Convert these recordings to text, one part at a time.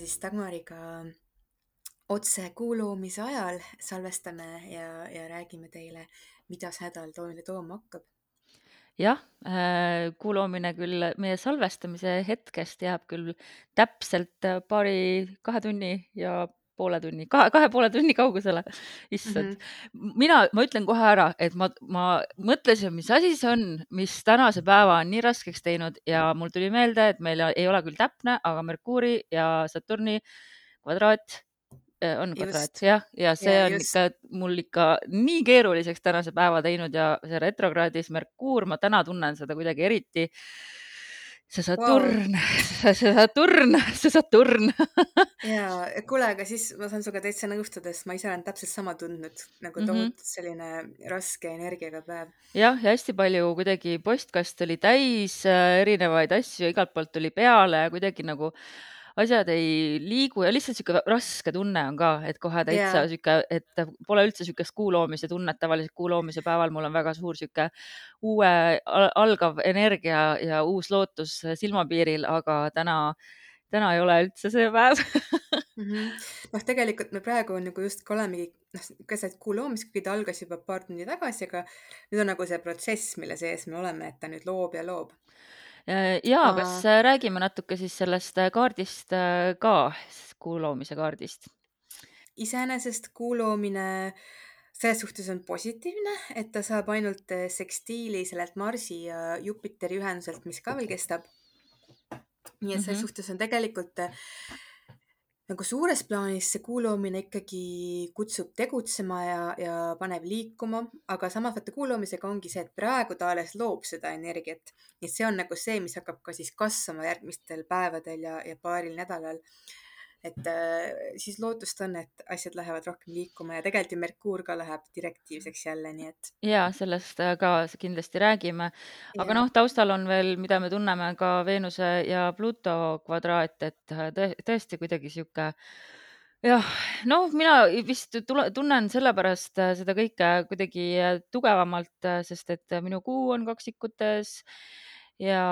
siis Dagmariga otse kuuloomise ajal salvestame ja, ja räägime teile, mida see nädal meile tooma hakkab. jah, äh, kuuloomine küll meie salvestamise hetkest jääb küll täpselt paari, kahe tunni ja poole tunni, kahe, kahe poole tunni kaugusele. issand mm, -hmm. mina, ma ütlen kohe ära, et ma, ma mõtlesin, mis asi see on, mis tänase päeva on nii raskeks teinud ja mul tuli meelde, et meil ei ole küll täpne, aga Merkuuri ja Saturni kvadraat äh, on kvadraat jah, ja see ja, on just. ikka mul ikka nii keeruliseks tänase päeva teinud ja see retrokraadis Merkuur, ma täna tunnen seda kuidagi eriti see Saturn wow., see Saturn, see Saturn ja kuule, aga siis ma saan sinuga täitsa nõustuda, sest ma ise olen täpselt sama tundnud nagu mhm. tohutult mm -hmm. selline raske energiaga päev. jah, ja hästi palju kuidagi postkast oli täis äh, erinevaid asju, igalt poolt tuli peale ja kuidagi nagu asjad ei liigu ja lihtsalt sihuke raske tunne on ka, et kohe täitsa yeah. sihuke, et pole üldse sihukest kuu loomise tunnet, tavaliselt kuu loomise päeval mul on väga suur sihuke uue algav energia ja uus lootus silmapiiril, aga täna, täna ei ole üldse see päev mm -hmm. noh, tegelikult me praegu nagu justkui olemegi noh, keset kuu loomist, kuigi ta algas juba paar tundi tagasi, aga nüüd on nagu see protsess, mille sees me oleme, et ta nüüd loob ja loob Äh, jaa, kas äh, räägime natuke siis sellest äh, kaardist ka, kuu loomise kaardist? iseenesest kuu loomine selles suhtes on positiivne, et ta saab ainult sekstiili sellelt Marsi ja Jupiteri ühenduselt, mis ka veel kestab. nii et selles mm -hmm. suhtes on tegelikult nagu suures plaanis see kuuloomine ikkagi kutsub tegutsema ja, ja paneb liikuma, aga samas vaata kuuloomisega ongi see, et praegu ta alles loob seda energiat. et see on nagu see, mis hakkab ka siis kasvama järgmistel päevadel ja, ja paaril nädalal et äh, siis lootust on, et asjad lähevad rohkem liikuma ja tegelikult ju Merkuur ka läheb direktiivseks jälle, nii et. ja sellest äh, ka kindlasti räägime, aga noh, taustal on veel, mida me tunneme ka Veenuse ja Pluto kvadraat, et äh, tõesti kuidagi sihuke jah, noh, mina vist tule, tunnen sellepärast seda kõike kuidagi tugevamalt, sest et minu kuu on kaksikutes ja,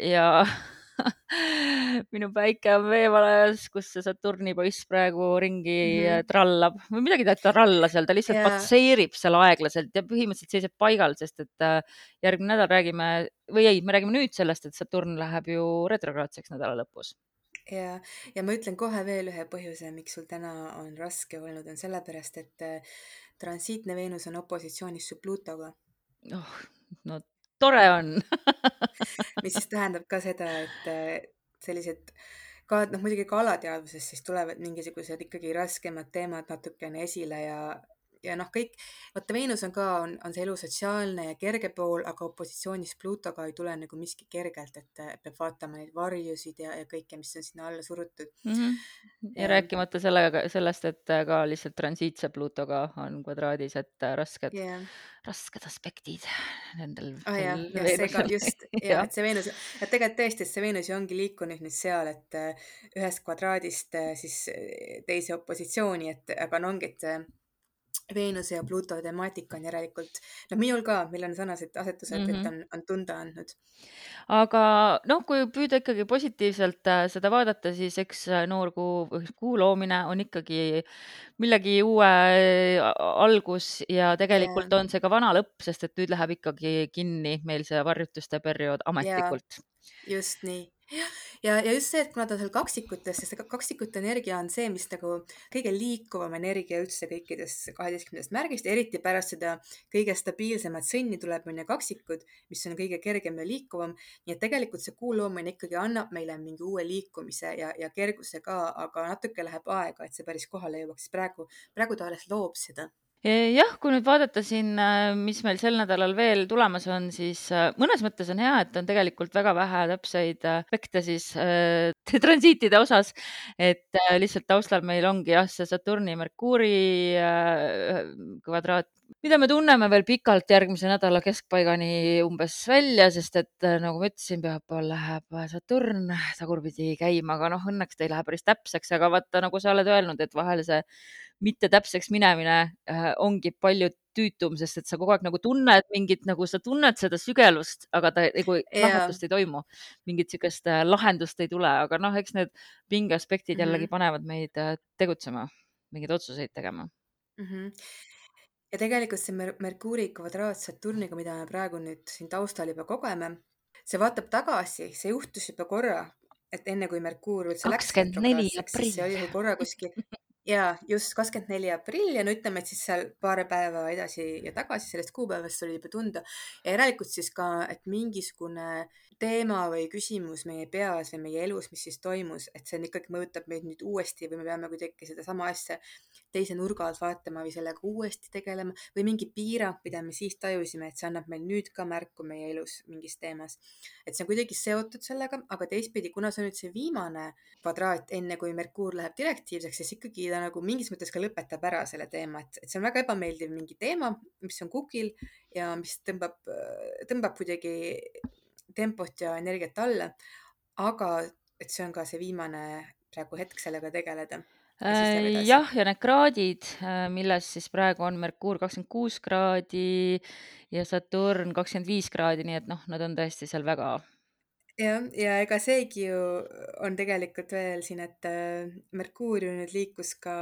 ja minu päike on veevalajas, kus see Saturni poiss praegu ringi mm trallab või midagi ta ei tralla seal, ta lihtsalt yeah. patseerib seal aeglaselt ja põhimõtteliselt seisab paigal, sest et äh, järgmine nädal räägime või ei, me räägime nüüd sellest, et Saturn läheb ju retrograadseks nädala lõpus ja, ja ma ütlen kohe veel ühe põhjuse, miks sul täna on raske olnud, on sellepärast, et äh, transiitne Veenus on opositsioonis su Plutoga. oh, no tore on. Mis siis tähendab ka seda, et äh, sellised ka noh, muidugi ka alateadvusest siis tulevad mingisugused ikkagi raskemad teemad natukene esile ja ja noh, kõik, vaata Veenus on ka, on, on see elu sotsiaalne ja kerge pool, aga opositsioonis Plutoga ei tule nagu miski kergelt, et peab vaatama neid varjusid ja, ja kõike, mis on sinna alla surutud mm. -hmm. ja, ja rääkimata sellega, sellest, et ka lihtsalt transiitse Plutoga on kvadraadis, et rasked yeah., rasked aspektid nendel oh,. jah, ja see ka just ja et see Veenus, et tegelikult tõesti, et see Veenus ju ongi liikunud nüüd seal, et ühest kvadraadist siis teise opositsiooni, et aga no ongi, et Veenuse ja Pluto temaatika on järelikult, no minul ka, meil on sarnased asetused mm, -hmm. et mhm. on, on tunda andnud. aga noh, kui püüda ikkagi positiivselt äh, seda vaadata, siis eks äh, noorkuu, kuu loomine on ikkagi millegi uue äh, algus ja tegelikult yeah. on see ka vana lõpp, sest et nüüd läheb ikkagi kinni meil see varjutuste periood ametlikult just nii ja, ja just see, et kuna ta on seal kaksikutes, sest kaksikute energia on see, mis nagu kõige liikuvam energia üldse kõikidest kaheteistkümnendast märgist, eriti pärast seda kõige stabiilsemat sõnni tuleb onju kaksikud, mis on kõige kergem ja liikuvam. nii et tegelikult see kuu loomine ikkagi annab meile mingi uue liikumise ja, ja kerguse ka, aga natuke läheb aega, et see päris kohale jõuaks. praegu, praegu ta alles loob seda jah, kui nüüd vaadata siin, äh, mis meil sel nädalal veel tulemas on, siis äh, mõnes mõttes on hea, et on tegelikult väga vähe täpseid äh, aspekte siis äh, transiitide osas. et äh, lihtsalt taustal meil ongi jah, see Saturni, Merkuuri äh, kvadraat mida me tunneme veel pikalt järgmise nädala keskpaigani umbes välja, sest et nagu ma ütlesin, pühapäeval läheb Saturn tagurpidi käima, aga noh, õnneks ta ei lähe päris täpseks, aga vaata, nagu sa oled öelnud, et vahel see mitte täpseks minemine äh, ongi palju tüütum, sest et sa kogu aeg nagu tunned mingit, nagu sa tunned seda sügelust, aga ta nagu plahvatust ei toimu. mingit niisugust äh, lahendust ei tule, aga noh, eks need pingeaspektid mm -hmm. jällegi panevad meid äh, tegutsema, mingeid otsuseid tegema mm. -hmm ja tegelikult see Mer Merkuuri kvadraat Saturniga, mida me praegu nüüd siin taustal juba kogeme, see vaatab tagasi, see juhtus juba korra, et enne kui Merkuur üldse läks kakskümmend neli aprill. see oli ju korra kuskil ja just kakskümmend neli aprill ja no ütleme, et siis seal paar päeva edasi ja tagasi sellest kuupäevast oli juba tunda ja järelikult siis ka, et mingisugune teema või küsimus meie peas või meie elus, mis siis toimus, et see on ikkagi mõjutab meid nüüd uuesti või me peame kuidagi sedasama asja teise nurga alt vaatama või sellega uuesti tegelema või mingi piirang, mida me siis tajusime, et see annab meil nüüd ka märku meie elus mingis teemas. et see on kuidagi seotud sellega, aga teistpidi, kuna see on nüüd see viimane kvadraat, enne kui Merkuur läheb direktiivseks, siis ikkagi ta nagu mingis mõttes ka lõpetab ära selle teema, et, et see on väga ebameeldiv mingi teema, mis on kukil ja mis tõmbab, tõmbab kuidagi tempot ja energiat alla. aga et see on ka see viimane praegu hetk sellega tegeleda jah, ja need kraadid, äh, milles siis praegu on Merkuur kakskümmend kuus kraadi ja Saturn kakskümmend viis kraadi, nii et noh, nad on tõesti seal väga. jah, ja ega seegi ju on tegelikult veel siin, et äh, Merkuur ju nüüd liikus ka,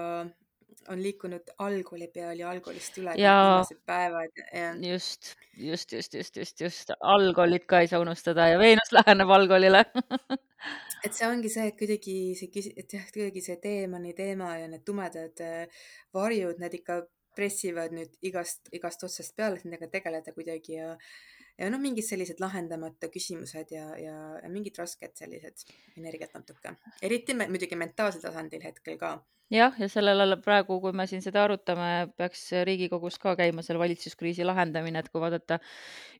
on liikunud algoli peal ja algolist üle ja viimased päevad ja. just, just, just, just, just, just. Algolit ka ei saa unustada ja Veenus läheneb algolile. Et see ongi see, et kuidagi see, et jah, kuidagi see teemani teema ja need tumedad äh, varjud, need ikka pressivad nüüd igast, igast otsast peale, et nendega tegeleda kuidagi ja ja noh, mingid sellised lahendamata küsimused ja, ja, ja mingid rasked sellised energiat natuke, eriti me, muidugi mentaalsel tasandil hetkel ka jah, ja sellel praegu, kui me siin seda arutame, peaks Riigikogus ka käima selle valitsuskriisi lahendamine, et kui vaadata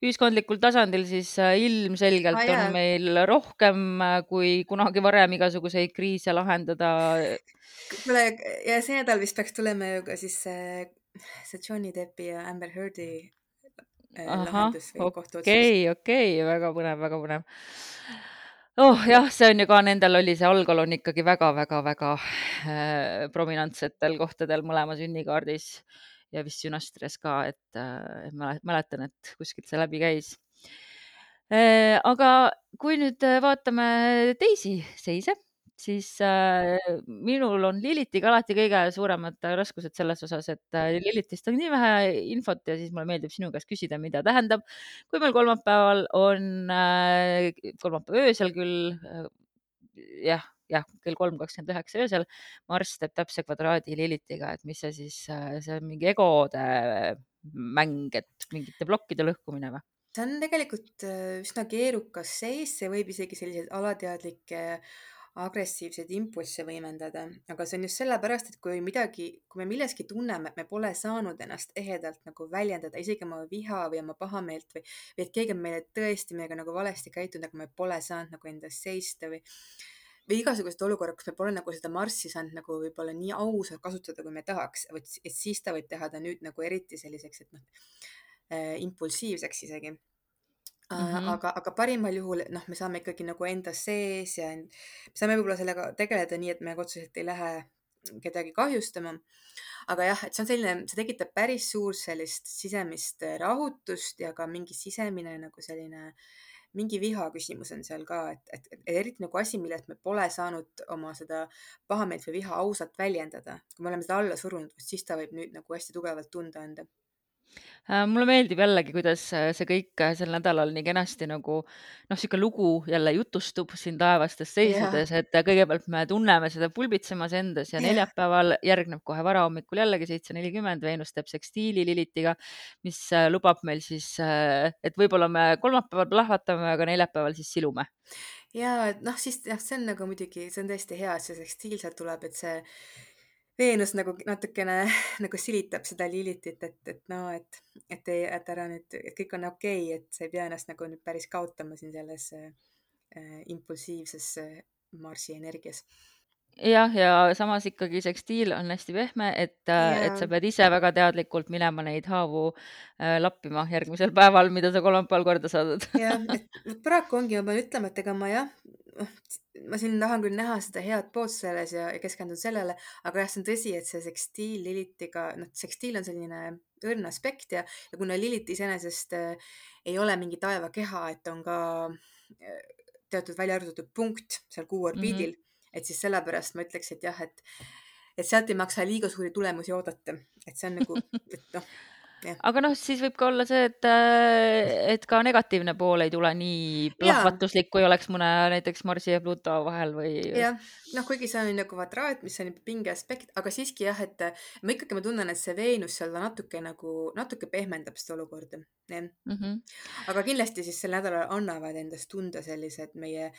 ühiskondlikul tasandil, siis äh, ilmselgelt ah, on meil rohkem äh, kui kunagi varem igasuguseid kriise lahendada. kuule, ja see nädal vist peaks tulema ju ka siis see, see Johnny Deppi ja Amber Heardi äh, lahendus või kohtuotsus. okei, okei, väga põnev, väga põnev oh jah, see on ju ka, nendel oli see algol on ikkagi väga-väga-väga äh, prominentsetel kohtadel mõlema sünnikaardis ja vist sünastrias ka, et äh, mäletan, et kuskilt see läbi käis äh,. aga kui nüüd vaatame teisi seise siis äh, minul on Lilitiga alati kõige suuremad raskused selles osas, et äh, Lilitist on nii vähe infot ja siis mulle meeldib sinu käest küsida, mida tähendab. kui meil kolmapäeval on äh,, kolmapäeva öösel küll äh,, jah, jah, kell kolm kakskümmend üheksa öösel, Marss teeb täpse kvadraadi Lilitiga, et mis see siis, äh, see on mingi egode mäng, et mingite plokkide lõhkumine või? see on tegelikult äh, üsna keerukas seis, see võib isegi selliseid alateadlikke agressiivseid impulsse võimendada, aga see on just sellepärast, et kui midagi, kui me milleski tunneme, et me pole saanud ennast ehedalt nagu väljendada, isegi oma viha või oma pahameelt või, või et keegi on meile tõesti meiega nagu valesti käitunud, aga me pole saanud nagu endas seista või või igasugused olukorrad, kus me pole nagu seda marssi saanud nagu võib-olla nii ausalt kasutada, kui me tahaks, et siis ta võib teha ta nüüd nagu eriti selliseks, et noh äh,, impulsiivseks isegi Mm -hmm. aga, aga parimal juhul noh, me saame ikkagi nagu enda sees ja me saame võib-olla sellega tegeleda nii, et me otseselt ei lähe kedagi kahjustama. aga jah, et see on selline, see tekitab päris suurt sellist sisemist rahutust ja ka mingi sisemine nagu selline mingi viha küsimus on seal ka, et, et, et eriti nagu asi, millest me pole saanud oma seda pahameelt või viha ausalt väljendada. kui me oleme seda alla surunud, siis ta võib nüüd nagu hästi tugevalt tunda anda Äh, mulle meeldib jällegi, kuidas äh, see kõik äh, sel nädalal nii kenasti nagu noh, niisugune lugu jälle jutustub siin taevastes seisudes, et kõigepealt me tunneme seda pulbitsemas endas ja neljapäeval järgneb kohe varahommikul jällegi seitse nelikümmend Veenus teeb sekstiili Lilitiga, mis lubab meil siis, et võib-olla me kolmapäeval plahvatame, aga neljapäeval siis silume. ja et noh, siis jah, see on nagu muidugi, see on tõesti hea, et see sekstiil sealt tuleb, et see Veenus nagu natukene nagu silitab seda Lilitit, et, et no, et, et ei, et ära nüüd, et kõik on okei okay,, et sa ei pea ennast nagu nüüd päris kaotama siin selles äh, impulsiivses äh, Marsi energias jah, ja samas ikkagi sekstiil on hästi pehme, et, et sa pead ise väga teadlikult minema neid haavu äh, lappima järgmisel päeval, mida sa kolmapäeval korda saadad jah, et paraku ongi, ma pean ütlema, et ega ma jah, noh, ma siin tahan küll näha seda head poolt selles ja, keskendun sellele, aga jah, see on tõsi, et see sekstiil Lilitiga, noh, sekstiil on selline õrn aspekt ja, ja kuna Lilit iseenesest äh, ei ole mingi taevakeha, et on ka äh, teatud välja arvutatud punkt seal kuu mm. -hmm. Et siis sellepärast ma ütleks, et jah, et, et sealt ei maksa liiga suuri tulemusi oodata, et see on nagu, et noh. Aga noh, siis võib ka olla see, et, äh, et ka negatiivne pool ei tule nii plahvatuslik, kui oleks mõne näiteks Marsi ja Pluto vahel või jah, noh, kuigi see on nagu kvadraat, mis on pinge aspekt, aga siiski jah, et ma ikkagi, ma tunnen, et see Veenus seal natuke nagu, natuke pehmendab seda olukorda, mm. -hmm. aga kindlasti siis sel nädalal annavad endast tunda sellised meie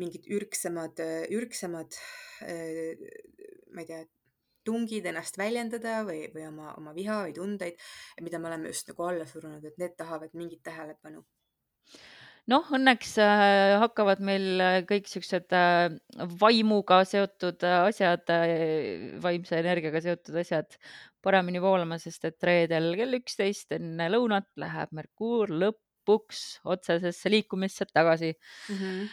mingid ürgsemad, ürgsemad, ma ei tea, tungid ennast väljendada või, või oma, oma viha või tundeid, mida me oleme just nagu alla surunud, et need tahavad mingit tähelepanu noh, õnneks äh, hakkavad meil äh, kõik siuksed äh, vaimuga seotud asjad vaimse energiaga seotud asjad paremini voolama, sest et reedel kell üksteist enne lõunat läheb Merkuur lõpuks otsesesse liikumisse tagasi mm. -hmm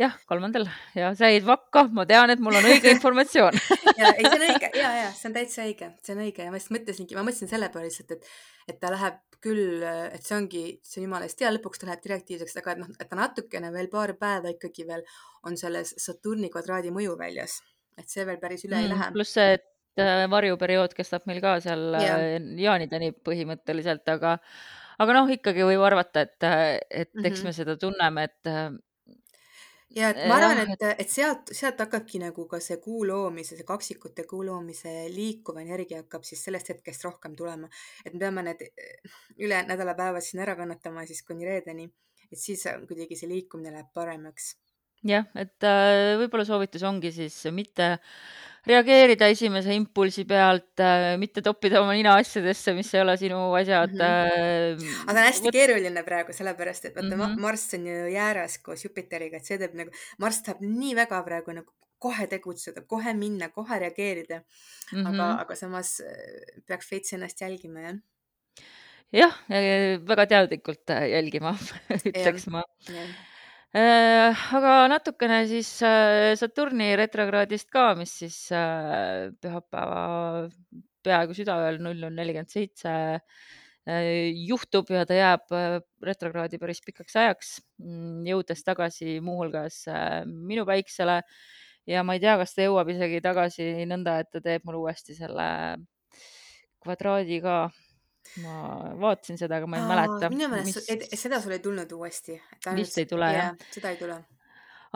jah, kolmandal. Ja sa jäid vakka, ma tean, et mul on õige informatsioon. Ja ei, see on õige. Ja, ja see on täitsa õige, see on õige. Ja ma just mõtlesingi, ma mõtlesin selle peale lihtsalt, et, et ta läheb küll, et see ongi, see on jumala eest hea, lõpuks ta läheb direktiivseks, aga et noh, et ta natukene veel paar päeva ikkagi veel on selles Saturni kvadraadi mõju väljas, et see veel päris üle mm, ei lähe. pluss see, et äh, varjuperiood kestab meil ka seal ja. äh, jaanideni põhimõtteliselt, aga, aga noh, ikkagi võib arvata, et, et eks mm -hmm. me seda tunneme, et ja et ma arvan, et, et sealt, sealt hakkabki nagu ka see kuu loomise, see kaksikute kuu loomise liikuv energia hakkab siis sellest hetkest rohkem tulema. et me peame need eh, üle nädalapäevad siin ära kannatama siis kuni reedeni, et siis kuidagi see liikumine läheb paremaks. jah, et äh, võib-olla soovitus ongi siis mitte reageerida esimese impulsi pealt, äh, mitte toppida oma nina asjadesse, mis ei ole sinu asjad mm. -hmm. aga on hästi Võt... keeruline praegu, sellepärast et vaata mm -hmm. Marss on ju jääras koos Jupiteriga, et see teeb nagu, Marss tahab nii väga praegu nagu kohe tegutseda, kohe minna, kohe reageerida mm. -hmm. aga, aga samas äh, peaks veits ennast jälgima, jah jah, väga teadlikult jälgima ütleks ma ja Äh, aga natukene siis äh, Saturni retrokraadist ka, mis siis äh, pühapäeva peaaegu südaööl null null nelikümmend seitse juhtub ja ta jääb retrokraadi päris pikaks ajaks, jõudes tagasi muuhulgas minu päiksele. Ja ma ei tea, kas ta jõuab isegi tagasi nõnda, et ta teeb mul uuesti selle kvadraadi ka ma vaatasin seda, aga ma ei Aa, mäleta. minu meelest mis... seda sul ei tulnud uuesti. vist ei tule jah? seda ei tule.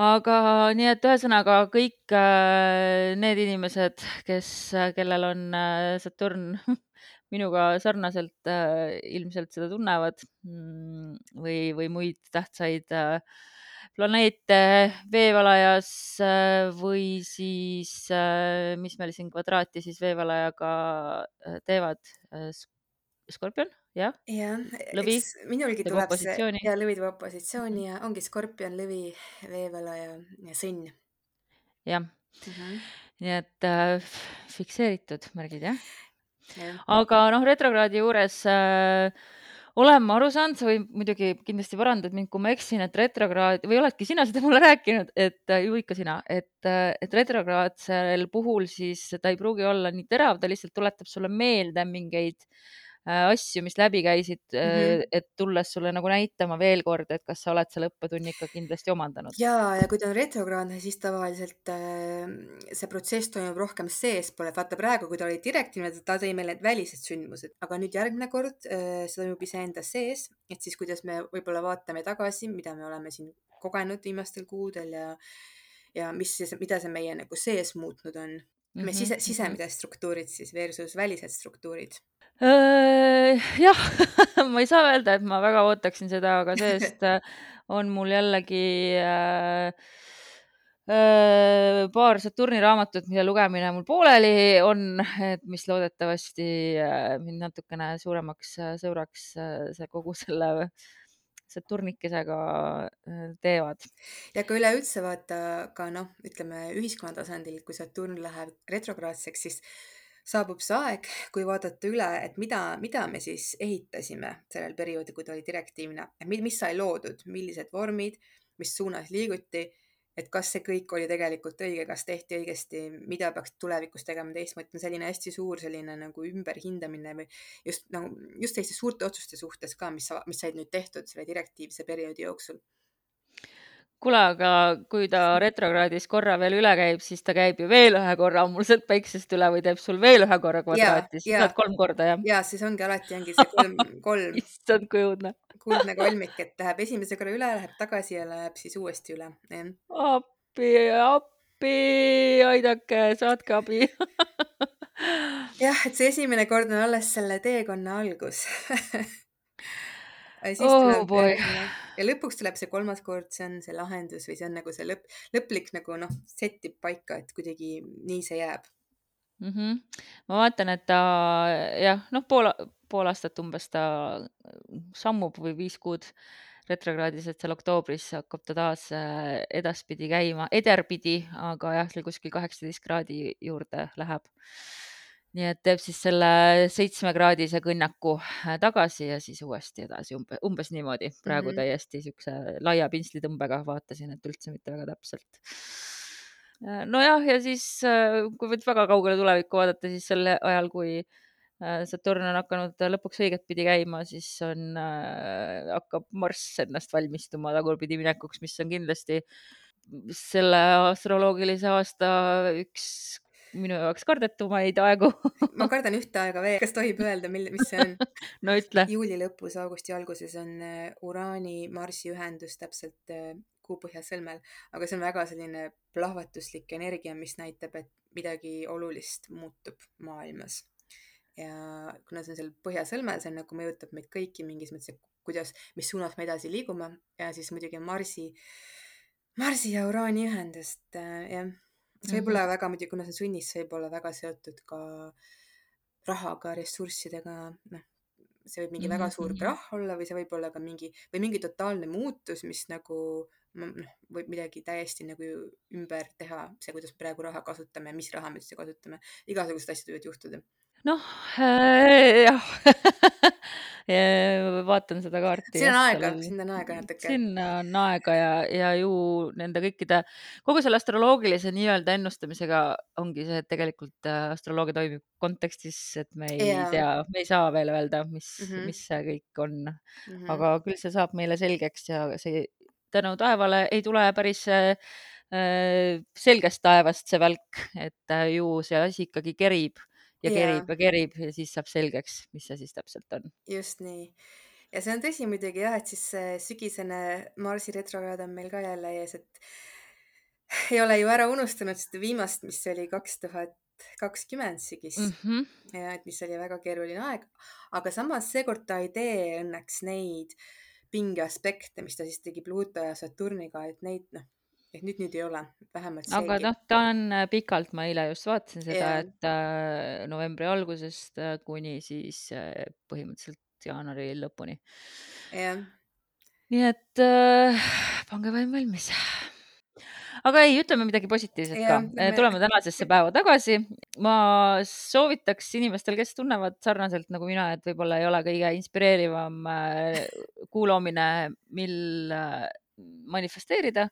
aga nii et ühesõnaga kõik äh, need inimesed, kes, kellel on äh, Saturn minuga sarnaselt äh, ilmselt seda tunnevad mm, või, või muid tähtsaid planeete veevalajas või siis, mis meil siin kvadraati siis veevalajaga teevad Skorpion, jah. jah, lõvi. minulgi tuleb see ja lõvi tuleb opositsiooni ja ongi Skorpion, lõvi, veevala ja, ja sõnn. jah mm -hmm., nii et äh, fikseeritud märgid jah ja.. aga noh, retrokraadi juures äh, olen ma aru saanud, sa võid muidugi kindlasti parandad mind, kui ma eksin, et retrokraad või oledki sina seda mulle rääkinud, et äh, ju ikka sina, et, äh, et retrograadsel puhul siis ta ei pruugi olla nii terav, ta lihtsalt tuletab sulle meelde mingeid asju, mis läbi käisid mm, -hmm. et tulles sulle nagu näitama veel kord, et kas sa oled selle õppetunni ikka kindlasti omandanud. ja, ja kui ta on retrokraadne, siis tavaliselt äh, see protsess toimub rohkem seespool, et vaata praegu, kui ta oli direktiivne, ta tõi meile need välised sündmused, aga nüüd järgmine kord äh, see toimub iseenda sees, et siis kuidas me võib-olla vaatame tagasi, mida me oleme siin kogenud viimastel kuudel ja ja mis siis, mida see meie nagu sees muutnud on. Meie mm -hmm. sise, sisemised struktuurid siis versus välised struktuurid Äh, jah ma ei saa öelda, et ma väga ootaksin seda, aga see-eest äh, on mul jällegi äh, äh, paar Saturni raamatut, mille lugemine mul pooleli on, et mis loodetavasti mind natukene suuremaks sõbraks see kogu selle Saturnikesega äh, teevad. ja ka üleüldse vaata ka noh, ütleme ühiskonna tasandil, kui Saturn läheb retrograadseks, siis saabub see aeg, kui vaadata üle, et mida, mida me siis ehitasime sellel perioodil, kui ta oli direktiivne, mis sai loodud, millised vormid, mis suunas liiguti et kas see kõik oli tegelikult õige, kas tehti õigesti, mida peaks tulevikus tegema teistmoodi, selline hästi suur selline nagu ümberhindamine või just nagu just selliste suurte otsuste suhtes ka, mis, mis said nüüd tehtud selle direktiivse perioodi jooksul kuule, aga kui ta retrokraadis korra veel üle käib, siis ta käib ju veel ühe korra ammuselt päiksest üle või teeb sul veel ühe korra kvadraati, siis saad kolm korda, jah? ja siis ongi alati ongi see kolm, kolm issand, kui õudne kuldne kolmik, et läheb esimese korra üle, läheb tagasi ja läheb siis uuesti üle. appi, appi, aidake, saatke abi jah, et see esimene kord on alles selle teekonna algus siis oh, tuleb boy. ja lõpuks tuleb see kolmas kord, see on see lahendus või see on nagu see lõpp, lõplik nagu noh, settib paika, et kuidagi nii see jääb mm. -hmm. ma vaatan, et ta jah, noh, pool, pool aastat umbes ta sammub või viis kuud retrokraadis, et seal oktoobris hakkab ta taas äh, edaspidi käima, ederpidi, aga jah, seal kuskil kaheksateist kraadi juurde läheb. Nii et teeb siis selle seitsmekraadise kõnnaku äh, tagasi ja siis uuesti edasi umbe, umbes niimoodi. praegu mm -hmm. täiesti siukse laia pintslitõmbega vaatasin, et üldse mitte väga täpselt äh, nojah, ja siis kui nüüd väga kaugele tulevikku vaadata, siis sel ajal, kui äh, Äh, Saturn on hakanud lõpuks õiget pidi käima, siis on äh,, hakkab Marss ennast valmistuma tagurpidi minekuks, mis on kindlasti selle astroloogilise aasta üks minu jaoks kardetumaid aegu ma kardan ühte aega veel, kas tohib öelda, mil, mis see on? No ütle. juuli lõpus, augusti alguses on äh, Uraani Marsi ühendus täpselt äh, kuupõhja sõlmel, aga see on väga selline plahvatuslik energia, mis näitab, et midagi olulist muutub maailmas. Ja kuna see on seal põhjasõlmel, see nagu mõjutab meid kõiki mingis mõttes, et kuidas, mis suunas me edasi liigume. Ja siis muidugi Marsi, Marsi ja Uraani ühendust äh,, jah. See -hmm. väga muidugi, kuna see sunnis, see võib olla väga seotud ka rahaga, ressurssidega, noh, see võib mingi mm -hmm. väga suur krahh olla või see võib olla ka mingi või mingi totaalne muutus, mis nagu noh, võib midagi täiesti nagu ümber teha, see, kuidas me praegu raha kasutame, mis raha me üldse kasutame, igasugused asjad võivad juhtuda noh äh,, jah vaatan seda kaarti. siin on aega, sinna on aega natuke. sinna on aega ja, ja ju nende kõikide, kogu selle astroloogilise nii-öelda ennustamisega ongi see, et tegelikult äh, astroloogia toimib kontekstis, et me ei yeah. tea, me ei saa veel öelda, mis mm, -hmm. mis see kõik on mm. -hmm. aga küll see saab meile selgeks ja see tänu taevale ei tule päris äh, selgest taevast see välk, et äh, ju see asi ikkagi kerib ja kerib ja kerib ja siis saab selgeks, mis see siis täpselt on. just nii. ja see on tõsi muidugi jah, et siis see sügisene Marsi retrokraad on meil ka jälle ees, et ei ole ju ära unustanud seda viimast, mis oli kaks tuhat kakskümmend sügis mm. -hmm. ja et mis oli väga keeruline aeg, aga samas seekord ta ei tee õnneks neid pingeaspekte, mis ta siis tegi Pluto ja Saturniga, et neid noh et nüüd, nüüd ei ole, vähemalt seegi. aga noh, ta on äh, pikalt, ma eile just vaatasin seda yeah., et äh, novembri algusest äh, kuni siis põhimõtteliselt jaanuari lõpuni. jah yeah.. nii et äh, pange vaim valmis. aga ei, ütleme midagi positiivset yeah, ka. Me... tuleme tänasesse päeva tagasi. ma soovitaks inimestel, kes tunnevad sarnaselt nagu mina, et võib-olla ei ole kõige inspireerivam kuulamine, mil manifesteerida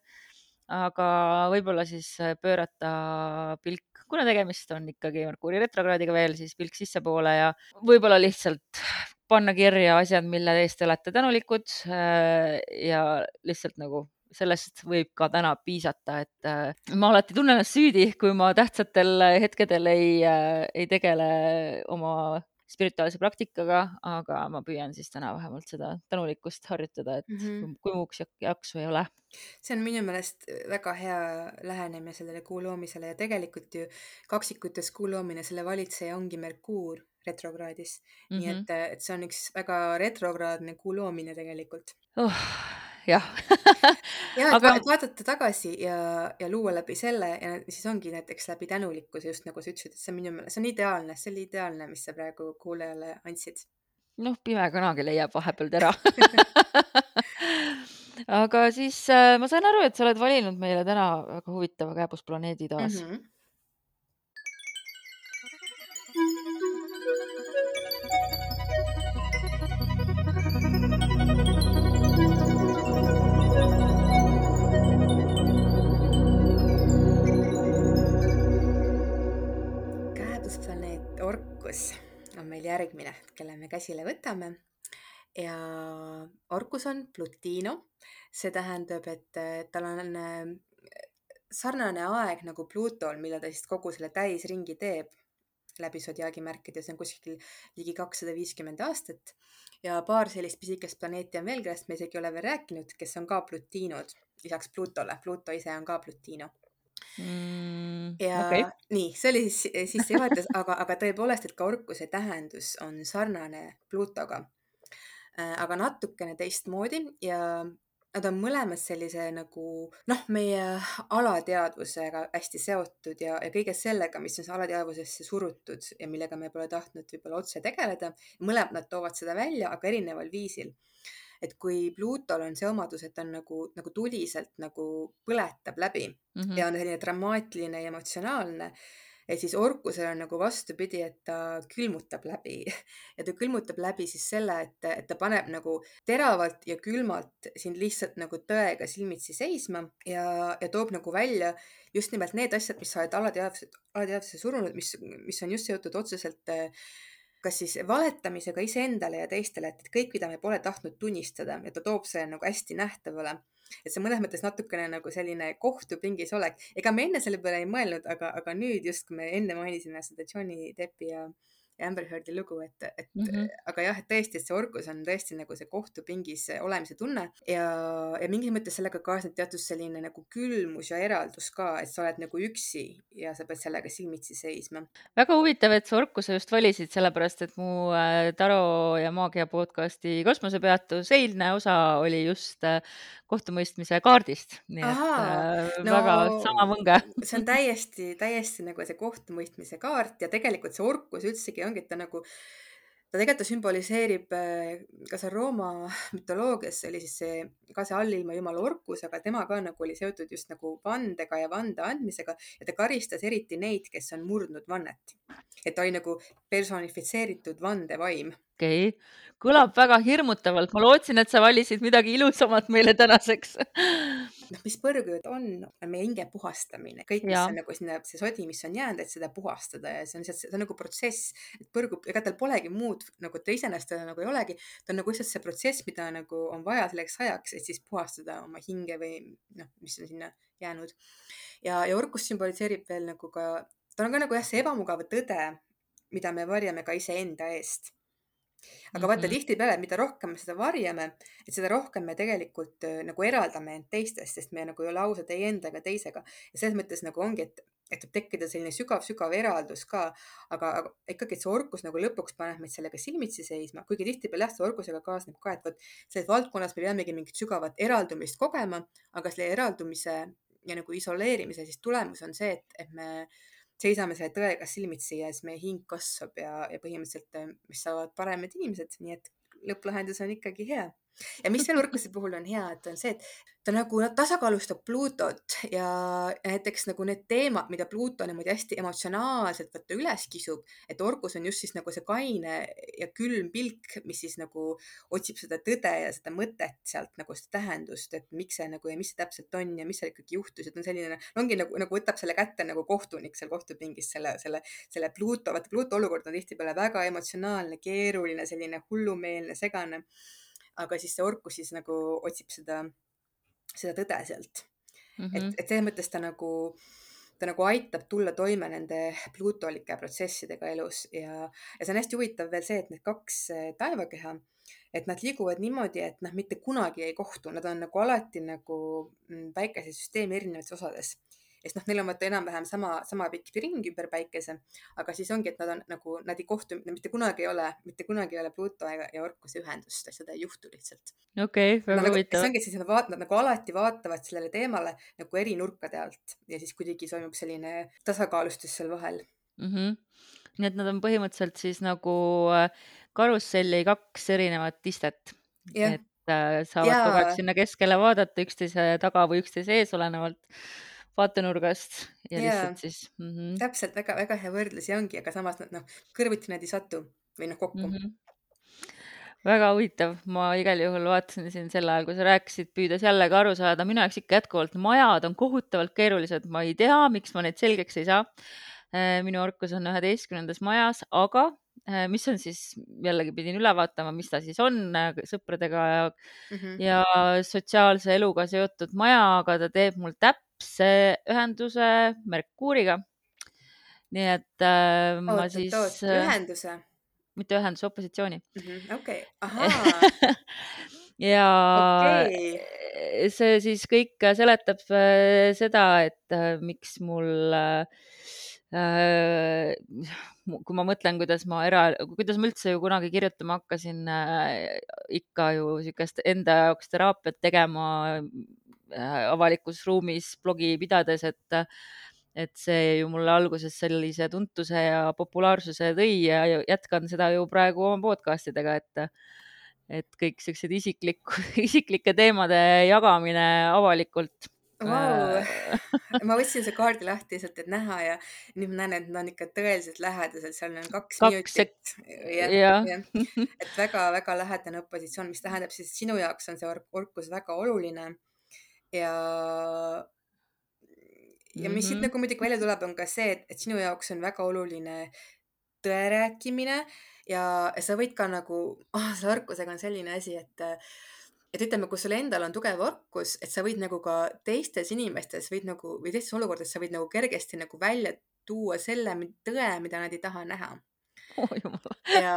aga võib-olla siis äh, pöörata pilk, kuna tegemist on ikkagi Merkuuri retrokraadiga veel, siis pilk sissepoole ja võib-olla lihtsalt panna kirja asjad, mille eest te olete tänulikud äh, ja lihtsalt nagu sellest võib ka täna piisata, et äh, ma alati tunnen ennast süüdi, kui ma tähtsatel hetkedel ei, ei tegele oma spirituaalse praktikaga, aga ma püüan siis täna vähemalt seda tänulikkust harjutada, et mm -hmm. kui muuks jaksu ei ole. see on minu meelest väga hea lähenemine sellele kuu loomisele ja tegelikult ju kaksikutes kuu loomine, selle valitseja ongi Merkuur retrokraadis mm. -hmm. nii et, et see on üks väga retrokraadne kuu loomine tegelikult oh jah ja, et, aga... vaadata tagasi ja, ja luua läbi selle ja siis ongi näiteks läbi tänulikkuse, just nagu sa ütlesid, et see on minu meelest, see on ideaalne, see oli ideaalne, mis sa praegu kuulajale andsid. noh, pime kanagi leiab vahepeal tera aga siis äh, ma sain aru, et sa oled valinud meile täna väga huvitava kääbusplaneedi taas mm. -hmm. Järgmine, kelle me käsile võtame ja Orkus on Plutino. see tähendab, et tal on äh, sarnane aeg nagu Plutol, millal ta siis kogu selle täisringi teeb läbi sodiaagimärkide, see on kuskil ligi kakssada viiskümmend aastat. ja paar sellist pisikest planeeti on veel, kellest me isegi ei ole veel rääkinud, kes on ka Plutinod, lisaks Plutole. Pluto ise on ka Plutino mm,. ja okay. nii, see oli siis sissejuhatus, aga, aga tõepoolest, et ka orkuse tähendus on sarnane Plutoga Äh, aga natukene teistmoodi ja nad on mõlemad sellise nagu noh, meie alateadvusega hästi seotud ja, ja kõige sellega, mis on alateadvusesse surutud ja millega me pole tahtnud võib-olla otse tegeleda. mõlemad nad toovad seda välja, aga erineval viisil. Et kui Pluutol on see omadus, et ta on nagu, nagu tuliselt nagu põletab läbi mm -hmm. ja on selline dramaatiline ja emotsionaalne et siis orkusel on nagu vastupidi, et ta külmutab läbi ja ta külmutab läbi siis selle, et, et ta paneb nagu teravalt ja külmalt sind lihtsalt nagu tõega silmitsi seisma ja, ja toob nagu välja just nimelt need asjad, mis sa oled alateadvusse, alateadvusse surunud, mis, mis on just seotud otseselt kas siis valetamisega iseendale ja teistele, et kõik, mida me pole tahtnud tunnistada ja ta toob selle nagu hästi nähtavale et see mõnes mõttes natukene nagu selline kohtupingis olek. ega me enne selle peale ei mõelnud, aga, aga nüüd just, kui me enne mainisime seda Johnny Deppi ja Amber Heardi lugu, et, et mm -hmm. aga jah, et tõesti, et see orkus on tõesti nagu see kohtupingis olemise tunne ja, ja mingis mõttes sellega kaasneb teatud selline nagu külmus ja eraldus ka, et sa oled nagu üksi ja sa pead sellega silmitsi seisma. väga huvitav, et sa orkuse just valisid, sellepärast et mu äh, Taro ja maagia podcasti kosmosepeatus eilne osa oli just äh, kohtumõistmise kaardist, nii Aha, et äh, no, väga sama võnge see on täiesti, täiesti nagu see kohtumõistmise kaart ja tegelikult see orkus üldsegi ongi, et ta nagu, ta tegelikult sümboliseerib äh, ka seal Rooma mütoloogias oli siis see, ka see allilma jumal Orkus, aga tema ka nagu oli seotud just nagu vandega ja vande andmisega ja ta karistas eriti neid, kes on murdnud vannet. et ta oli nagu personifitseeritud vandevaim okei okay., kõlab väga hirmutavalt, ma lootsin, et sa valisid midagi ilusamat meile tänaseks noh, mis põrgud on, on meie hinge puhastamine, kõik, mis ja. on nagu sinna, see sodi, mis on jäänud, et seda puhastada ja see on lihtsalt, see on nagu protsess, et põrgub, ega tal polegi muud nagu ta iseenesest teda nagu ei olegi, ta on nagu lihtsalt see protsess, mida nagu on vaja selleks ajaks, et siis puhastada oma hinge või noh, mis on sinna jäänud. ja, ja orkus sümboliseerib veel nagu ka, ta on ka nagu jah, see ebamugav tõde, mida me varjame ka iseenda eest aga vaata mm -hmm. tihtipeale, mida rohkem me seda varjame, et seda rohkem me tegelikult äh, nagu eraldame end teistest, sest me nagu ei ole ausad ei enda ega teisega. ja selles mõttes nagu ongi, et, et võib tekkida selline sügav-sügav eraldus ka, aga, ikkagi, et see orkus nagu lõpuks paneb meid sellega silmitsi seisma, kuigi tihtipeale jah, see orkusega kaasneb ka, et vot selles valdkonnas me peamegi mingit sügavat eraldumist kogema, aga selle eraldumise ja nagu isoleerimise siis tulemus on see, et, et me seisame selle tõega silmitsi ja siis meie hing kasvab ja, ja põhimõtteliselt meist saavad paremad inimesed, nii et lõpplahendus on ikkagi hea ja mis veel Urkuse puhul on hea, et on see, et ta nagu tasakaalustab Pluutot ja näiteks nagu need teemad, mida Pluuto niimoodi hästi emotsionaalselt vaata üles kisub, et Orkus on just siis nagu see kaine ja külm pilk, mis siis nagu otsib seda tõde ja seda mõtet sealt nagu seda tähendust, et miks see nagu ja mis see täpselt on ja mis seal ikkagi juhtus, et on selline, ongi nagu, nagu võtab selle kätte nagu kohtunik seal kohtupingis selle, selle, selle Pluuto, vaata Pluuto olukord on tihtipeale väga emotsionaalne, keeruline, selline hullumeelne, segane aga siis see orkus siis nagu otsib seda, seda tõde sealt mm. -hmm. et, mhm. et selles mõttes ta nagu, ta nagu aitab tulla toime nende pluutolike protsessidega elus ja, ja see on hästi huvitav veel see, et need kaks eh, taevakeha, et nad liiguvad niimoodi, et nad mitte kunagi ei kohtu, nad on nagu alati nagu mm, päikesesüsteemi erinevates osades sest noh, neil on vaata enam-vähem sama, sama pikk ring ümber päikese, aga siis ongi, et nad on nagu, nad ei kohtu, mitte kunagi ei ole, mitte kunagi ei ole Pluto ja, ja Orkuse ühendust, seda ei juhtu lihtsalt. okei okay,, väga nagu, huvitav. see ongi siis, nad vaatavad nagu alati vaatavad sellele teemale nagu eri nurkade alt ja siis kuidagi toimub selline tasakaalustus seal vahel mm. -hmm. nii et nad on põhimõtteliselt siis nagu äh, karusselli kaks erinevat istet. et äh, saavad kogu aeg sinna keskele vaadata üksteise taga või üksteise ees, olenevalt vaatenurgast ja Jaa, lihtsalt siis mhm. täpselt, väga väga hea võrdlus ja ongi, aga samas noh, kõrvuti nad ei satu või noh, kokku. Mhm. väga huvitav, ma igal juhul vaatasin siin sel ajal, kui sa rääkisid, püüdes jällegi aru saada, minu jaoks ikka jätkuvalt majad on kohutavalt keerulised, ma ei tea, miks ma neid selgeks ei saa. Äh, minu orkus on üheteistkümnendas majas, aga mis on siis, jällegi pidin üle vaatama, mis ta siis on äh, sõpradega ja mm, -hmm. ja sotsiaalse eluga seotud maja, aga ta teeb mul täpse ühenduse Merkuuriga. nii et äh, ma oot, siis oot, ühenduse? mitte ühenduse, opositsiooni -hmm.. okei ahaa ja okay. see siis kõik seletab äh, seda, et äh, miks mul äh, kui ma mõtlen, kuidas ma era, kuidas ma üldse ju kunagi kirjutama hakkasin, ikka ju niisugust enda jaoks teraapiat tegema avalikus ruumis blogi pidades, et et see ju mulle alguses sellise tuntuse ja populaarsuse tõi ja jätkan seda ju praegu oma podcast idega, et et kõik siuksed isikliku, isiklike teemade jagamine avalikult wow. ma võtsin see kaardi lahti lihtsalt, et näha ja nüüd ma näen, et nad on ikka tõeliselt lähedased, seal on kaks, kaks minutit. jah, et väga-väga lähedane opositsioon, mis tähendab siis, sinu jaoks on see or orkus väga oluline ja ja mis mm -hmm. siit Mhm. nagu muidugi välja tuleb, on ka see, et, et sinu jaoks on väga oluline tõe rääkimine ja sa võid ka nagu oh,, selle orkusega on selline asi, et et ütleme, kui sul endal on tugev orkus, et sa võid nagu ka teistes inimestes võid nagu või teistes olukordades sa võid nagu kergesti nagu välja tuua selle tõe, mida nad ei taha näha. Oh jumal. Ja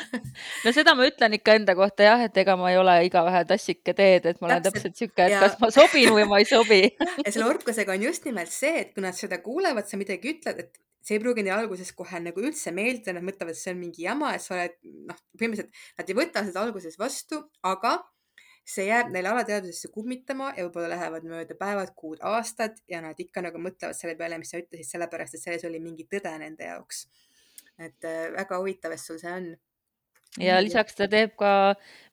no seda ma ütlen ikka enda kohta jah, et ega ma ei ole igaühe tassike teed, et ma olen Täpselt. täpselt sihuke, et Ja- kas ma sobin või ma ei sobi. Ja selle orkusega on just nimelt see, et kui nad seda kuulevad, sa midagi ütled, et see ei pruugi neile alguses kohe nagu üldse meeldida, nad mõtlevad, et see on mingi jama, et sa oled noh, põhimõtteliselt nad ei võta seda alguses vastu, aga see jääb neile alateadvusesse kummitama ja võib-olla lähevad mööda päevad, kuud, aastad ja nad ikka nagu mõtlevad selle peale, mis sa ütlesid, sellepärast et selles oli mingi tõde nende jaoks. et äh, väga huvitav, et sul see on. ja lisaks ta teeb ka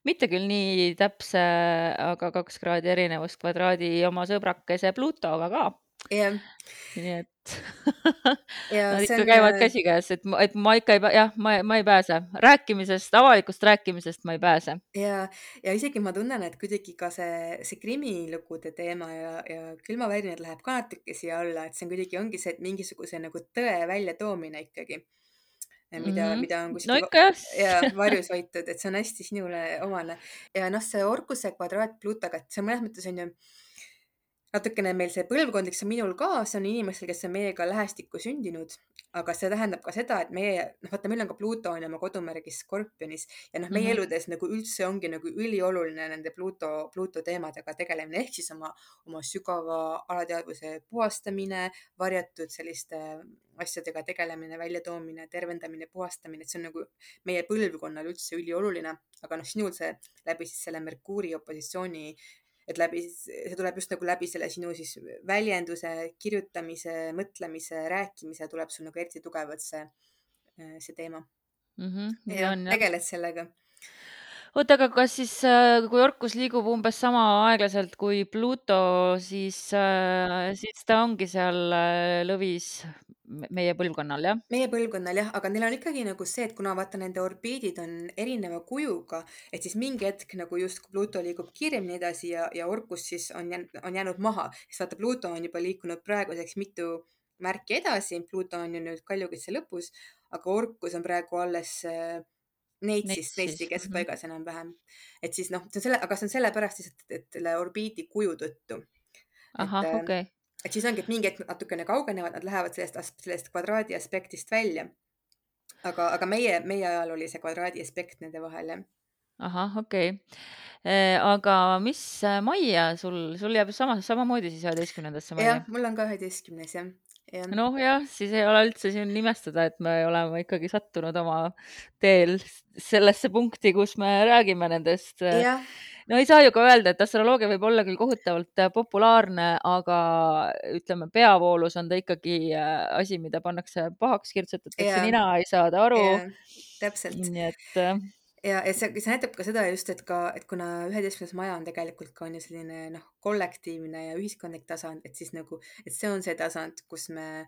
mitte küll nii täpse, aga kaks kraadi erinevust kvadraadi oma sõbrakese Plutoga ka. Jah, nii et ja nad ikka on käivad äh, käsikäes, et et ma ikka ei, jah, ma, ma ei pääse rääkimisest, avalikust rääkimisest ma ei pääse. ja, ja isegi ma tunnen, et kuidagi ka see, see krimilugude teema ja, ja külmavärinad läheb ka natuke siia alla, et see on kuidagi ongi see, et mingisuguse nagu tõe väljatoomine ikkagi. mida mm. -hmm. mida on no kuskil jah ja varjus hoitud, et see on hästi sinule omane. ja noh, see Orkuse kvadraat Plutoga, et see mõnes mõttes on ju natukene meil see põlvkondlik, see on minul ka, see on inimestel, kes on meiega lähestikku sündinud, aga see tähendab ka seda, et meie, noh, vaata, meil on ka Pluto on oma kodumärgis Skorpionis ja noh, meie Mhm. eludes nagu üldse ongi nagu ülioluline nende Pluto, Pluto teemadega tegelemine. Ehk siis oma, oma sügava alateadvuse puhastamine, varjatud selliste asjadega tegelemine, väljatoomine, tervendamine, puhastamine, et see on nagu meie põlvkonnal üldse ülioluline, aga noh, sinul see läbi siis selle Merkuuri opositsiooni et läbi, see tuleb just nagu läbi selle sinu siis väljenduse, kirjutamise, mõtlemise, rääkimise tuleb sul nagu eriti tugevalt see, see teema. Mhm, nii ja on tegeled sellega. Oota, aga kas siis, kui Orkus liigub umbes sama aeglaselt kui Pluto, siis, siis ta ongi seal äh, lõvis me- meie põlvkonnal, jah? meie põlvkonnal jah, aga neil on ikkagi nagu see, et kuna vaata nende orbiidid on erineva kujuga, et siis mingi hetk nagu justkui Pluto liigub kiiremini edasi ja, ja Orkus siis on jäänud, on jäänud maha, sest vaata Pluto on juba liikunud praeguseks mitu märki edasi, Pluto on ju nüüd kaljukitse lõpus, aga Orkus on praegu alles äh, Neitsis, Neitsis, Neitsi mhm. keskpaigas enam-vähem. et siis noh, see on selle, aga see on sellepärast lihtsalt, et selle orbiidi kuju tõttu. ahah, äh, okei okay. et siis ongi, et mingi hetk natukene kaugenevad, nad lähevad sellest, sellest kvadraadi aspektist välja. aga, aga meie, meie ajal oli see kvadraadi aspekt nende vahel jah. ahah, okei okay. aga mis äh, majja sul, sul jääb sama, samamoodi siis üheteistkümnendasse majja? jah, mul on ka üheteistkümnes jah, jah. noh, jah, siis ei ole üldse siin imestada, et me oleme ikkagi sattunud oma teel sellesse punkti, kus me räägime nendest. jah, no ei saa ju ka öelda, et astroloogia võib olla küll kohutavalt äh, populaarne, aga ütleme, peavoolus on ta ikkagi äh, asi, mida pannakse pahaks, kirtsutatakse nina, ei saada aru. täpselt. nii et äh, ja, ja see, see näitab ka seda just, et ka, et kuna üheteistkümnes maja on tegelikult ka on ju selline noh, kollektiivne ja ühiskondlik tasand, et siis nagu, et see on see tasand, kus me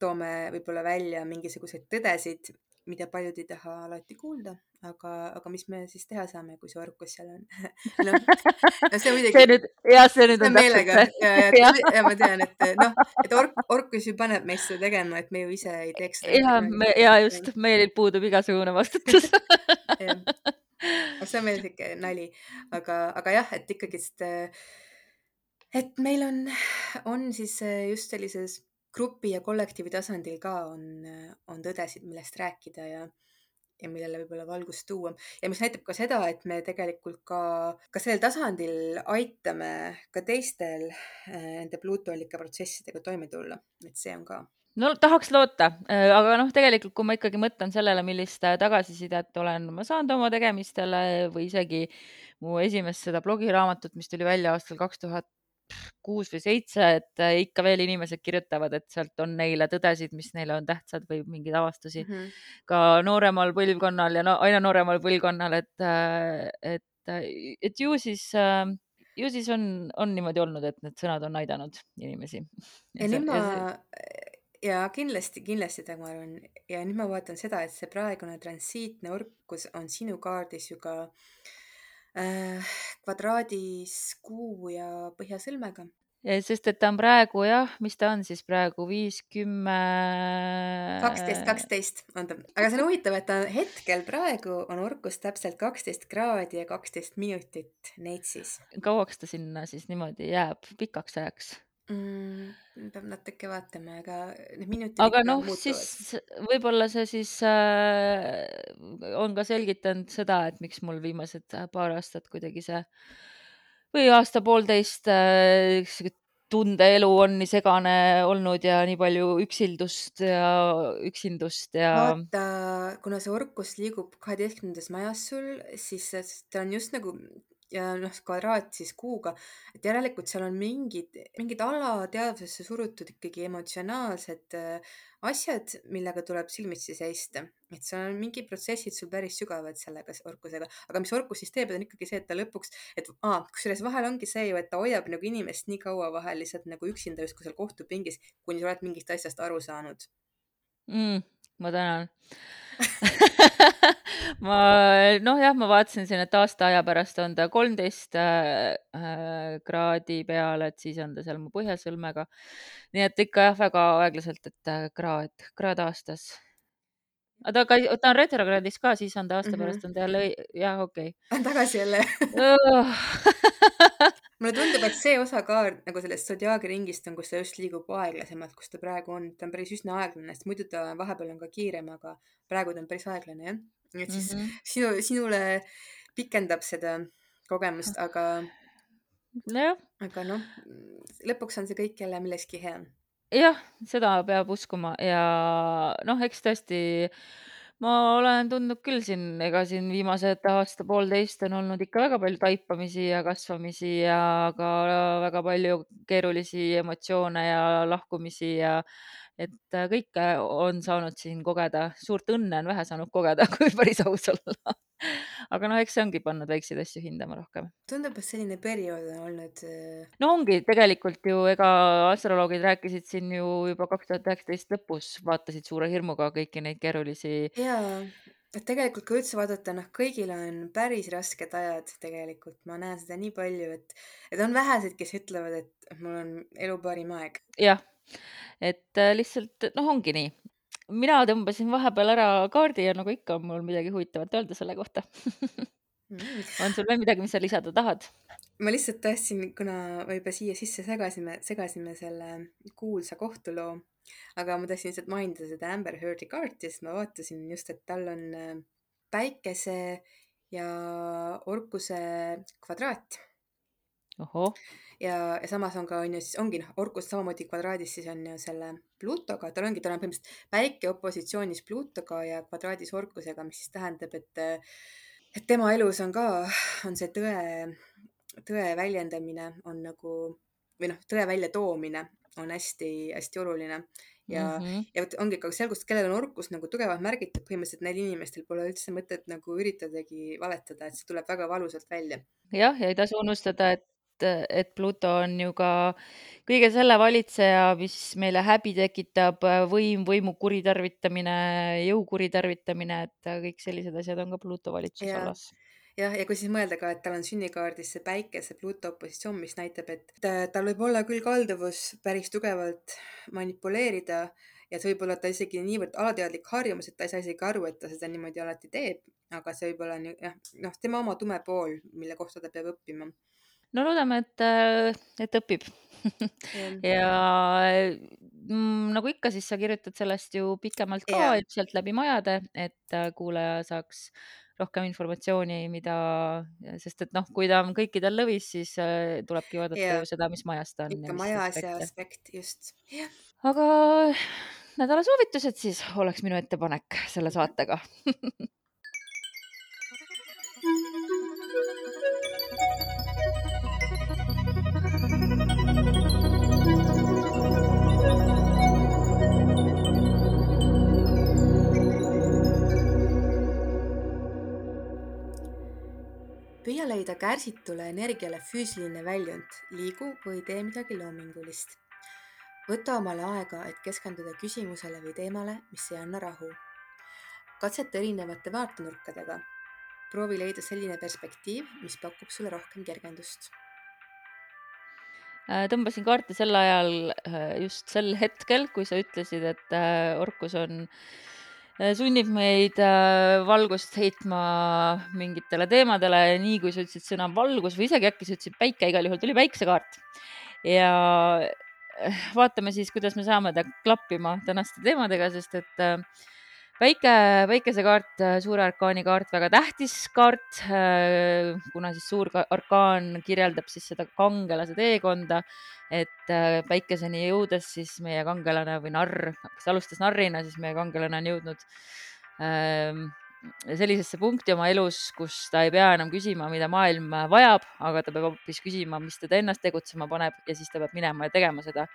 toome võib-olla välja mingisuguseid tõdesid, mida paljud ei taha alati kuulda, aga, aga mis me siis teha saame, kui see orkus seal on no, no see muidugi. see nüüd, jah, see nüüd on see. ja, ja, ja. ma tean, et noh, et ork, orkus ju paneb meist seda tegema, et me ju ise ei teeks ja, ja just, meil puudub igasugune vastutus see on meil sihuke nali, aga, aga jah, et ikkagist, et meil on, on siis just sellises grupi ja kollektiivi tasandil ka on, on tõdesid, millest rääkida ja, ja millele võib-olla valgust tuua. Ja mis näitab ka seda, et me tegelikult ka, ka sellel tasandil aitame ka teistel äh, nende pluutolike protsessidega toime tulla, et see on ka. No tahaks loota, äh, aga noh, tegelikult kui ma ikkagi mõtlen sellele, millist äh, tagasisidet olen ma saanud oma tegemistele või isegi mu esimest seda blogiraamatut, mis tuli välja aastal kaks tuhat kuus või seitse, et äh, ikka veel inimesed kirjutavad, et sealt on neile tõdesid, mis neile on tähtsad või mingeid avastusi mm -hmm. ka nooremal põlvkonnal ja no aina nooremal põlvkonnal, et, äh, et, äh, et ju siis ju siis on, on niimoodi olnud, et need sõnad on aidanud inimesi. ja nüüd ma ja kindlasti, kindlasti Dagmar on ja nüüd ma vaatan seda, et see praegune transiitne orkus on sinu kaardis ju ka äh, äh, kvadraadis kuu ja põhjasõlmega. sest et ta on praegu jah, mis ta on siis praegu viis, kümme. kaksteist, kaksteist on ta, aga see on huvitav, et ta hetkel praegu on orkus täpselt kaksteist kraadi ja kaksteist minutit Neitsis. kauaks ta sinna siis niimoodi jääb, pikaks ajaks? Mm,. peab natuke vaatama, aga need minutid. aga noh, siis võib-olla see siis äh, on ka selgitanud seda, et miks mul viimased paar aastat kuidagi see või aasta-poolteist äh, tundeelu on nii segane olnud ja nii palju üksildust ja üksindust ja. vaata, kuna see orkus liigub kaheteistkümnendas majas sul, siis ta on just nagu ja noh, kvadraat siis kuuga, et järelikult seal on mingid, mingid alateadvusesse surutud ikkagi emotsionaalsed äh, asjad, millega tuleb silmitsi seista. et seal on mingid protsessid sul päris sügavad sellega orkusega, aga mis orkus siis teeb, on ikkagi see, et ta lõpuks, et aa, kusjuures vahel ongi see ju, et ta hoiab nagu inimest nii kaua vahel lihtsalt nagu üksinda justkui seal kohtupingis, kuni sa oled mingist asjast aru saanud mm,. ma tänan ma noh, jah, ma vaatasin siin, et aasta aja pärast on ta kolmteist äh, äh, kraadi peal, et siis on ta seal mu põhjasõlmega. nii et ikka jah, väga aeglaselt, et äh, kraad, kraad aastas. aga ta, ta on retrokraadis ka, siis on ta aasta mm -hmm. pärast on ta jälle, jah, okei okay.. tagasi jälle mulle tundub, et see osa ka nagu sellest zodiaagi ringist on, kus ta just liigub aeglasemalt, kus ta praegu on, ta on päris üsna aeglane, sest muidu ta vahepeal on ka kiirem, aga praegu ta on päris aeglane, jah nii et siis mm -hmm. sinu, sinule pikendab seda kogemust, aga nojah. aga noh, lõpuks on see kõik jälle millekski hea. jah, seda peab uskuma ja noh, eks tõesti ma olen tundnud küll siin, ega siin viimased aasta-poolteist on olnud ikka väga palju taipamisi ja kasvamisi ja ka väga palju keerulisi emotsioone ja lahkumisi ja et äh, kõike on saanud siin kogeda, suurt õnne on vähe saanud kogeda, kui päris aus olla aga noh, eks see ongi pannud väikseid asju hindama rohkem. tundub, et selline periood on olnud. Äh, no ongi tegelikult ju, ega astroloogid rääkisid siin ju juba kaks tuhat üheksateist lõpus, vaatasid suure hirmuga kõiki neid keerulisi. ja, et tegelikult kui üldse vaadata, noh, kõigil on päris rasked ajad tegelikult, ma näen seda nii palju, et, et on vähesed, kes ütlevad, et mul on elu parim aeg. jah et äh, lihtsalt noh, ongi nii. mina tõmbasin vahepeal ära kaardi ja nagu ikka on mul midagi huvitavat öelda selle kohta on sul veel midagi, mis sa lisada tahad? ma lihtsalt tahtsin, kuna me juba siia sisse segasime, segasime selle kuulsa kohtuloo, aga ma tahtsin lihtsalt mainida seda Amber Heardi kaarti, sest ma vaatasin just, et tal on äh, päikese ja orkuse kvadraat. Ja, ja samas on ka, on ju, siis ongi noh, Orkus samamoodi kvadraadis siis on ju selle Plutoga, tal ongi, tal on põhimõtteliselt päike opositsioonis Plutoga ja kvadraadis Orkusega, mis siis tähendab, et, et tema elus on ka, on see tõe, tõe väljendamine on nagu või noh, tõe väljatoomine on hästi-hästi oluline ja mm, -hmm. ja vot ongi ka seal, kus, kellel on orkus nagu tugevalt märgitud, põhimõtteliselt neil inimestel pole üldse mõtet nagu üritadagi valetada, et see tuleb väga valusalt välja. jah, ja ei tasu unustada, et et Pluto on ju ka kõige selle valitseja, mis meile häbi tekitab, võim, võimu kuritarvitamine, jõu kuritarvitamine, et kõik sellised asjad on ka Pluto valitsusalas jah, ja kui siis mõelda ka, et tal on sünnikaardis see päike, see Pluto opositsioon, mis näitab, et tal võib olla küll kalduvus päris tugevalt manipuleerida ja see võib olla ta isegi niivõrd alateadlik harjumus, et ta ei saa isegi aru, et ta seda niimoodi alati teeb, aga see võib olla nii, jah, noh, tema oma tume pool, mille kohta ta peab õppima. No loodame, et, et õpib. Ja mm, nagu ikka, siis sa kirjutad sellest ju pikemalt ka Jaa. ilmselt läbi majade, et kuulaja saaks rohkem informatsiooni, mida, sest et noh, kui ta on kõikidel lõvis, siis äh, tulebki vaadata ju seda, mis majas ta on ikka majas ja aspekt, just. aga nädala soovitused siis oleks minu ettepanek selle saatega püüa leida kärsitule energiale füüsiline väljund, liigu või tee midagi loomingulist. võta omale aega, et keskenduda küsimusele või teemale, mis ei anna rahu. katseta erinevate vaatenurkadega. proovi leida selline perspektiiv, mis pakub sulle rohkem kergendust Äh, tõmbasin kaarte sel ajal, äh, just sel hetkel, kui sa ütlesid, et äh, orkus on, sunnib meid valgust heitma mingitele teemadele nii kui sa ütlesid sõna valgus või isegi äkki sa ütlesid päike, igal juhul tuli päiksekaart. ja vaatame siis, kuidas me saame ta klappima tänaste teemadega, sest et päike, päikesekaart, suure arkaani kaart, väga tähtis kaart, äh, kuna siis suur arkaan kirjeldab siis seda kangelase teekonda, et äh, päikeseni jõudes siis meie kangelane või narr, kes alustas narrina, siis meie kangelane on jõudnud ähm, sellisesse punkti oma elus, kus ta ei pea enam küsima, mida maailm vajab, aga ta peab hoopis küsima, mis teda ennast tegutsema paneb ja siis ta peab minema ja tegema seda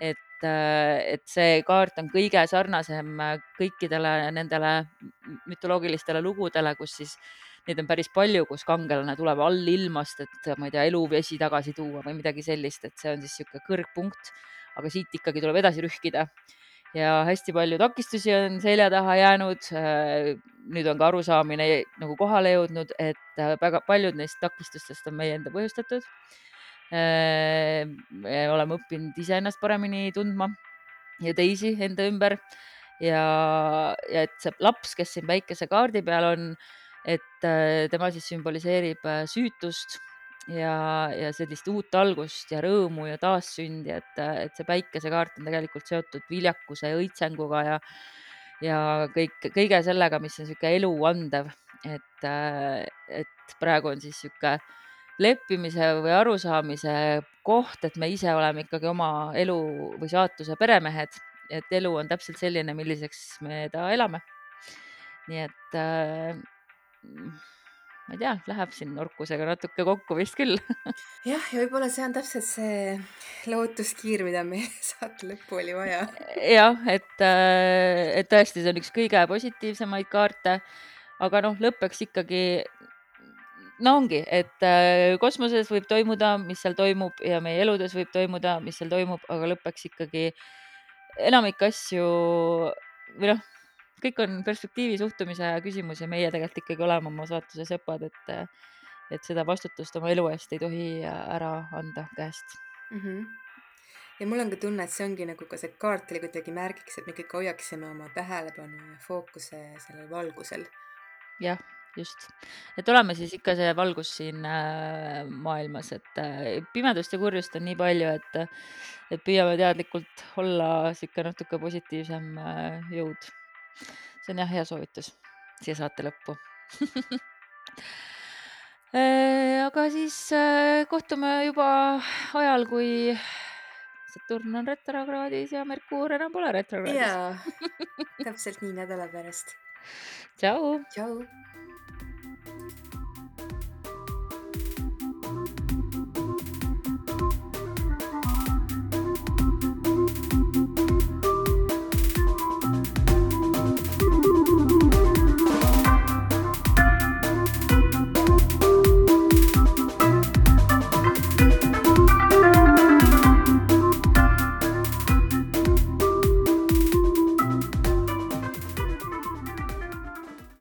et, äh, et see kaart on kõige sarnasem äh, kõikidele nendele mütoloogilistele lugudele, kus siis neid on päris palju, kus kangelane tuleb allilmast, et ma ei tea, eluvesi tagasi tuua või midagi sellist, et see on siis niisugune kõrgpunkt, aga siit ikkagi tuleb edasi rühkida ja hästi palju takistusi on selja taha jäänud. Äh, nüüd on ka arusaamine nagu kohale jõudnud, et väga paljud neist takistustest on meie enda põhjustatud oleme õppinud iseennast paremini tundma ja teisi enda ümber. Ja, ja et see laps, kes siin päikesekaardi peal on, et äh, tema siis sümboliseerib äh, süütust ja, ja sellist uut algust ja rõõmu ja taassündi, et, äh, et see päikesekaart on tegelikult seotud viljakuse ja õitsenguga ja, ja kõik, kõige sellega, mis on niisugune elu andev, et, et praegu on siis niisugune leppimise või arusaamise koht, et me ise oleme ikkagi oma elu või saatuse peremehed, et elu on täpselt selline, milliseks me ta elame. nii et äh, ma ei tea, läheb siin orkusega natuke kokku vist küll jah, ja võib-olla see on täpselt see lootuskiir, mida meil saate lõppu oli vaja. jah, et, äh, et tõesti, see on üks kõige positiivsemaid kaarte, aga noh, lõppeks ikkagi no ongi, et äh, kosmoses võib toimuda, mis seal toimub ja meie eludes võib toimuda, mis seal toimub, aga lõppeks ikkagi enamik asju või noh, kõik on perspektiivi suhtumise küsimus ja meie tegelikult ikkagi oleme oma saatuse sepad, et, et seda vastutust oma elu eest ei tohi ära anda käest mm. -hmm. ja mul on ka tunne, et see ongi nagu ka see kaart oli kuidagi märgiks, et me kõik hoiaksime oma tähelepanu ja fookuse sellel valgusel. jah just, et oleme siis ikka see valgus siin äh, maailmas, et äh, pimedust ja kurjust on nii palju, et, et püüame teadlikult olla sihuke natuke positiivsem äh, jõud. see on jah, hea soovitus siia saate lõppu aga siis kohtume juba ajal, kui Saturn on retrokraadis ja Merkuur enam pole retrokraadis. jaa, täpselt nii nädala pärast. tšau. tšau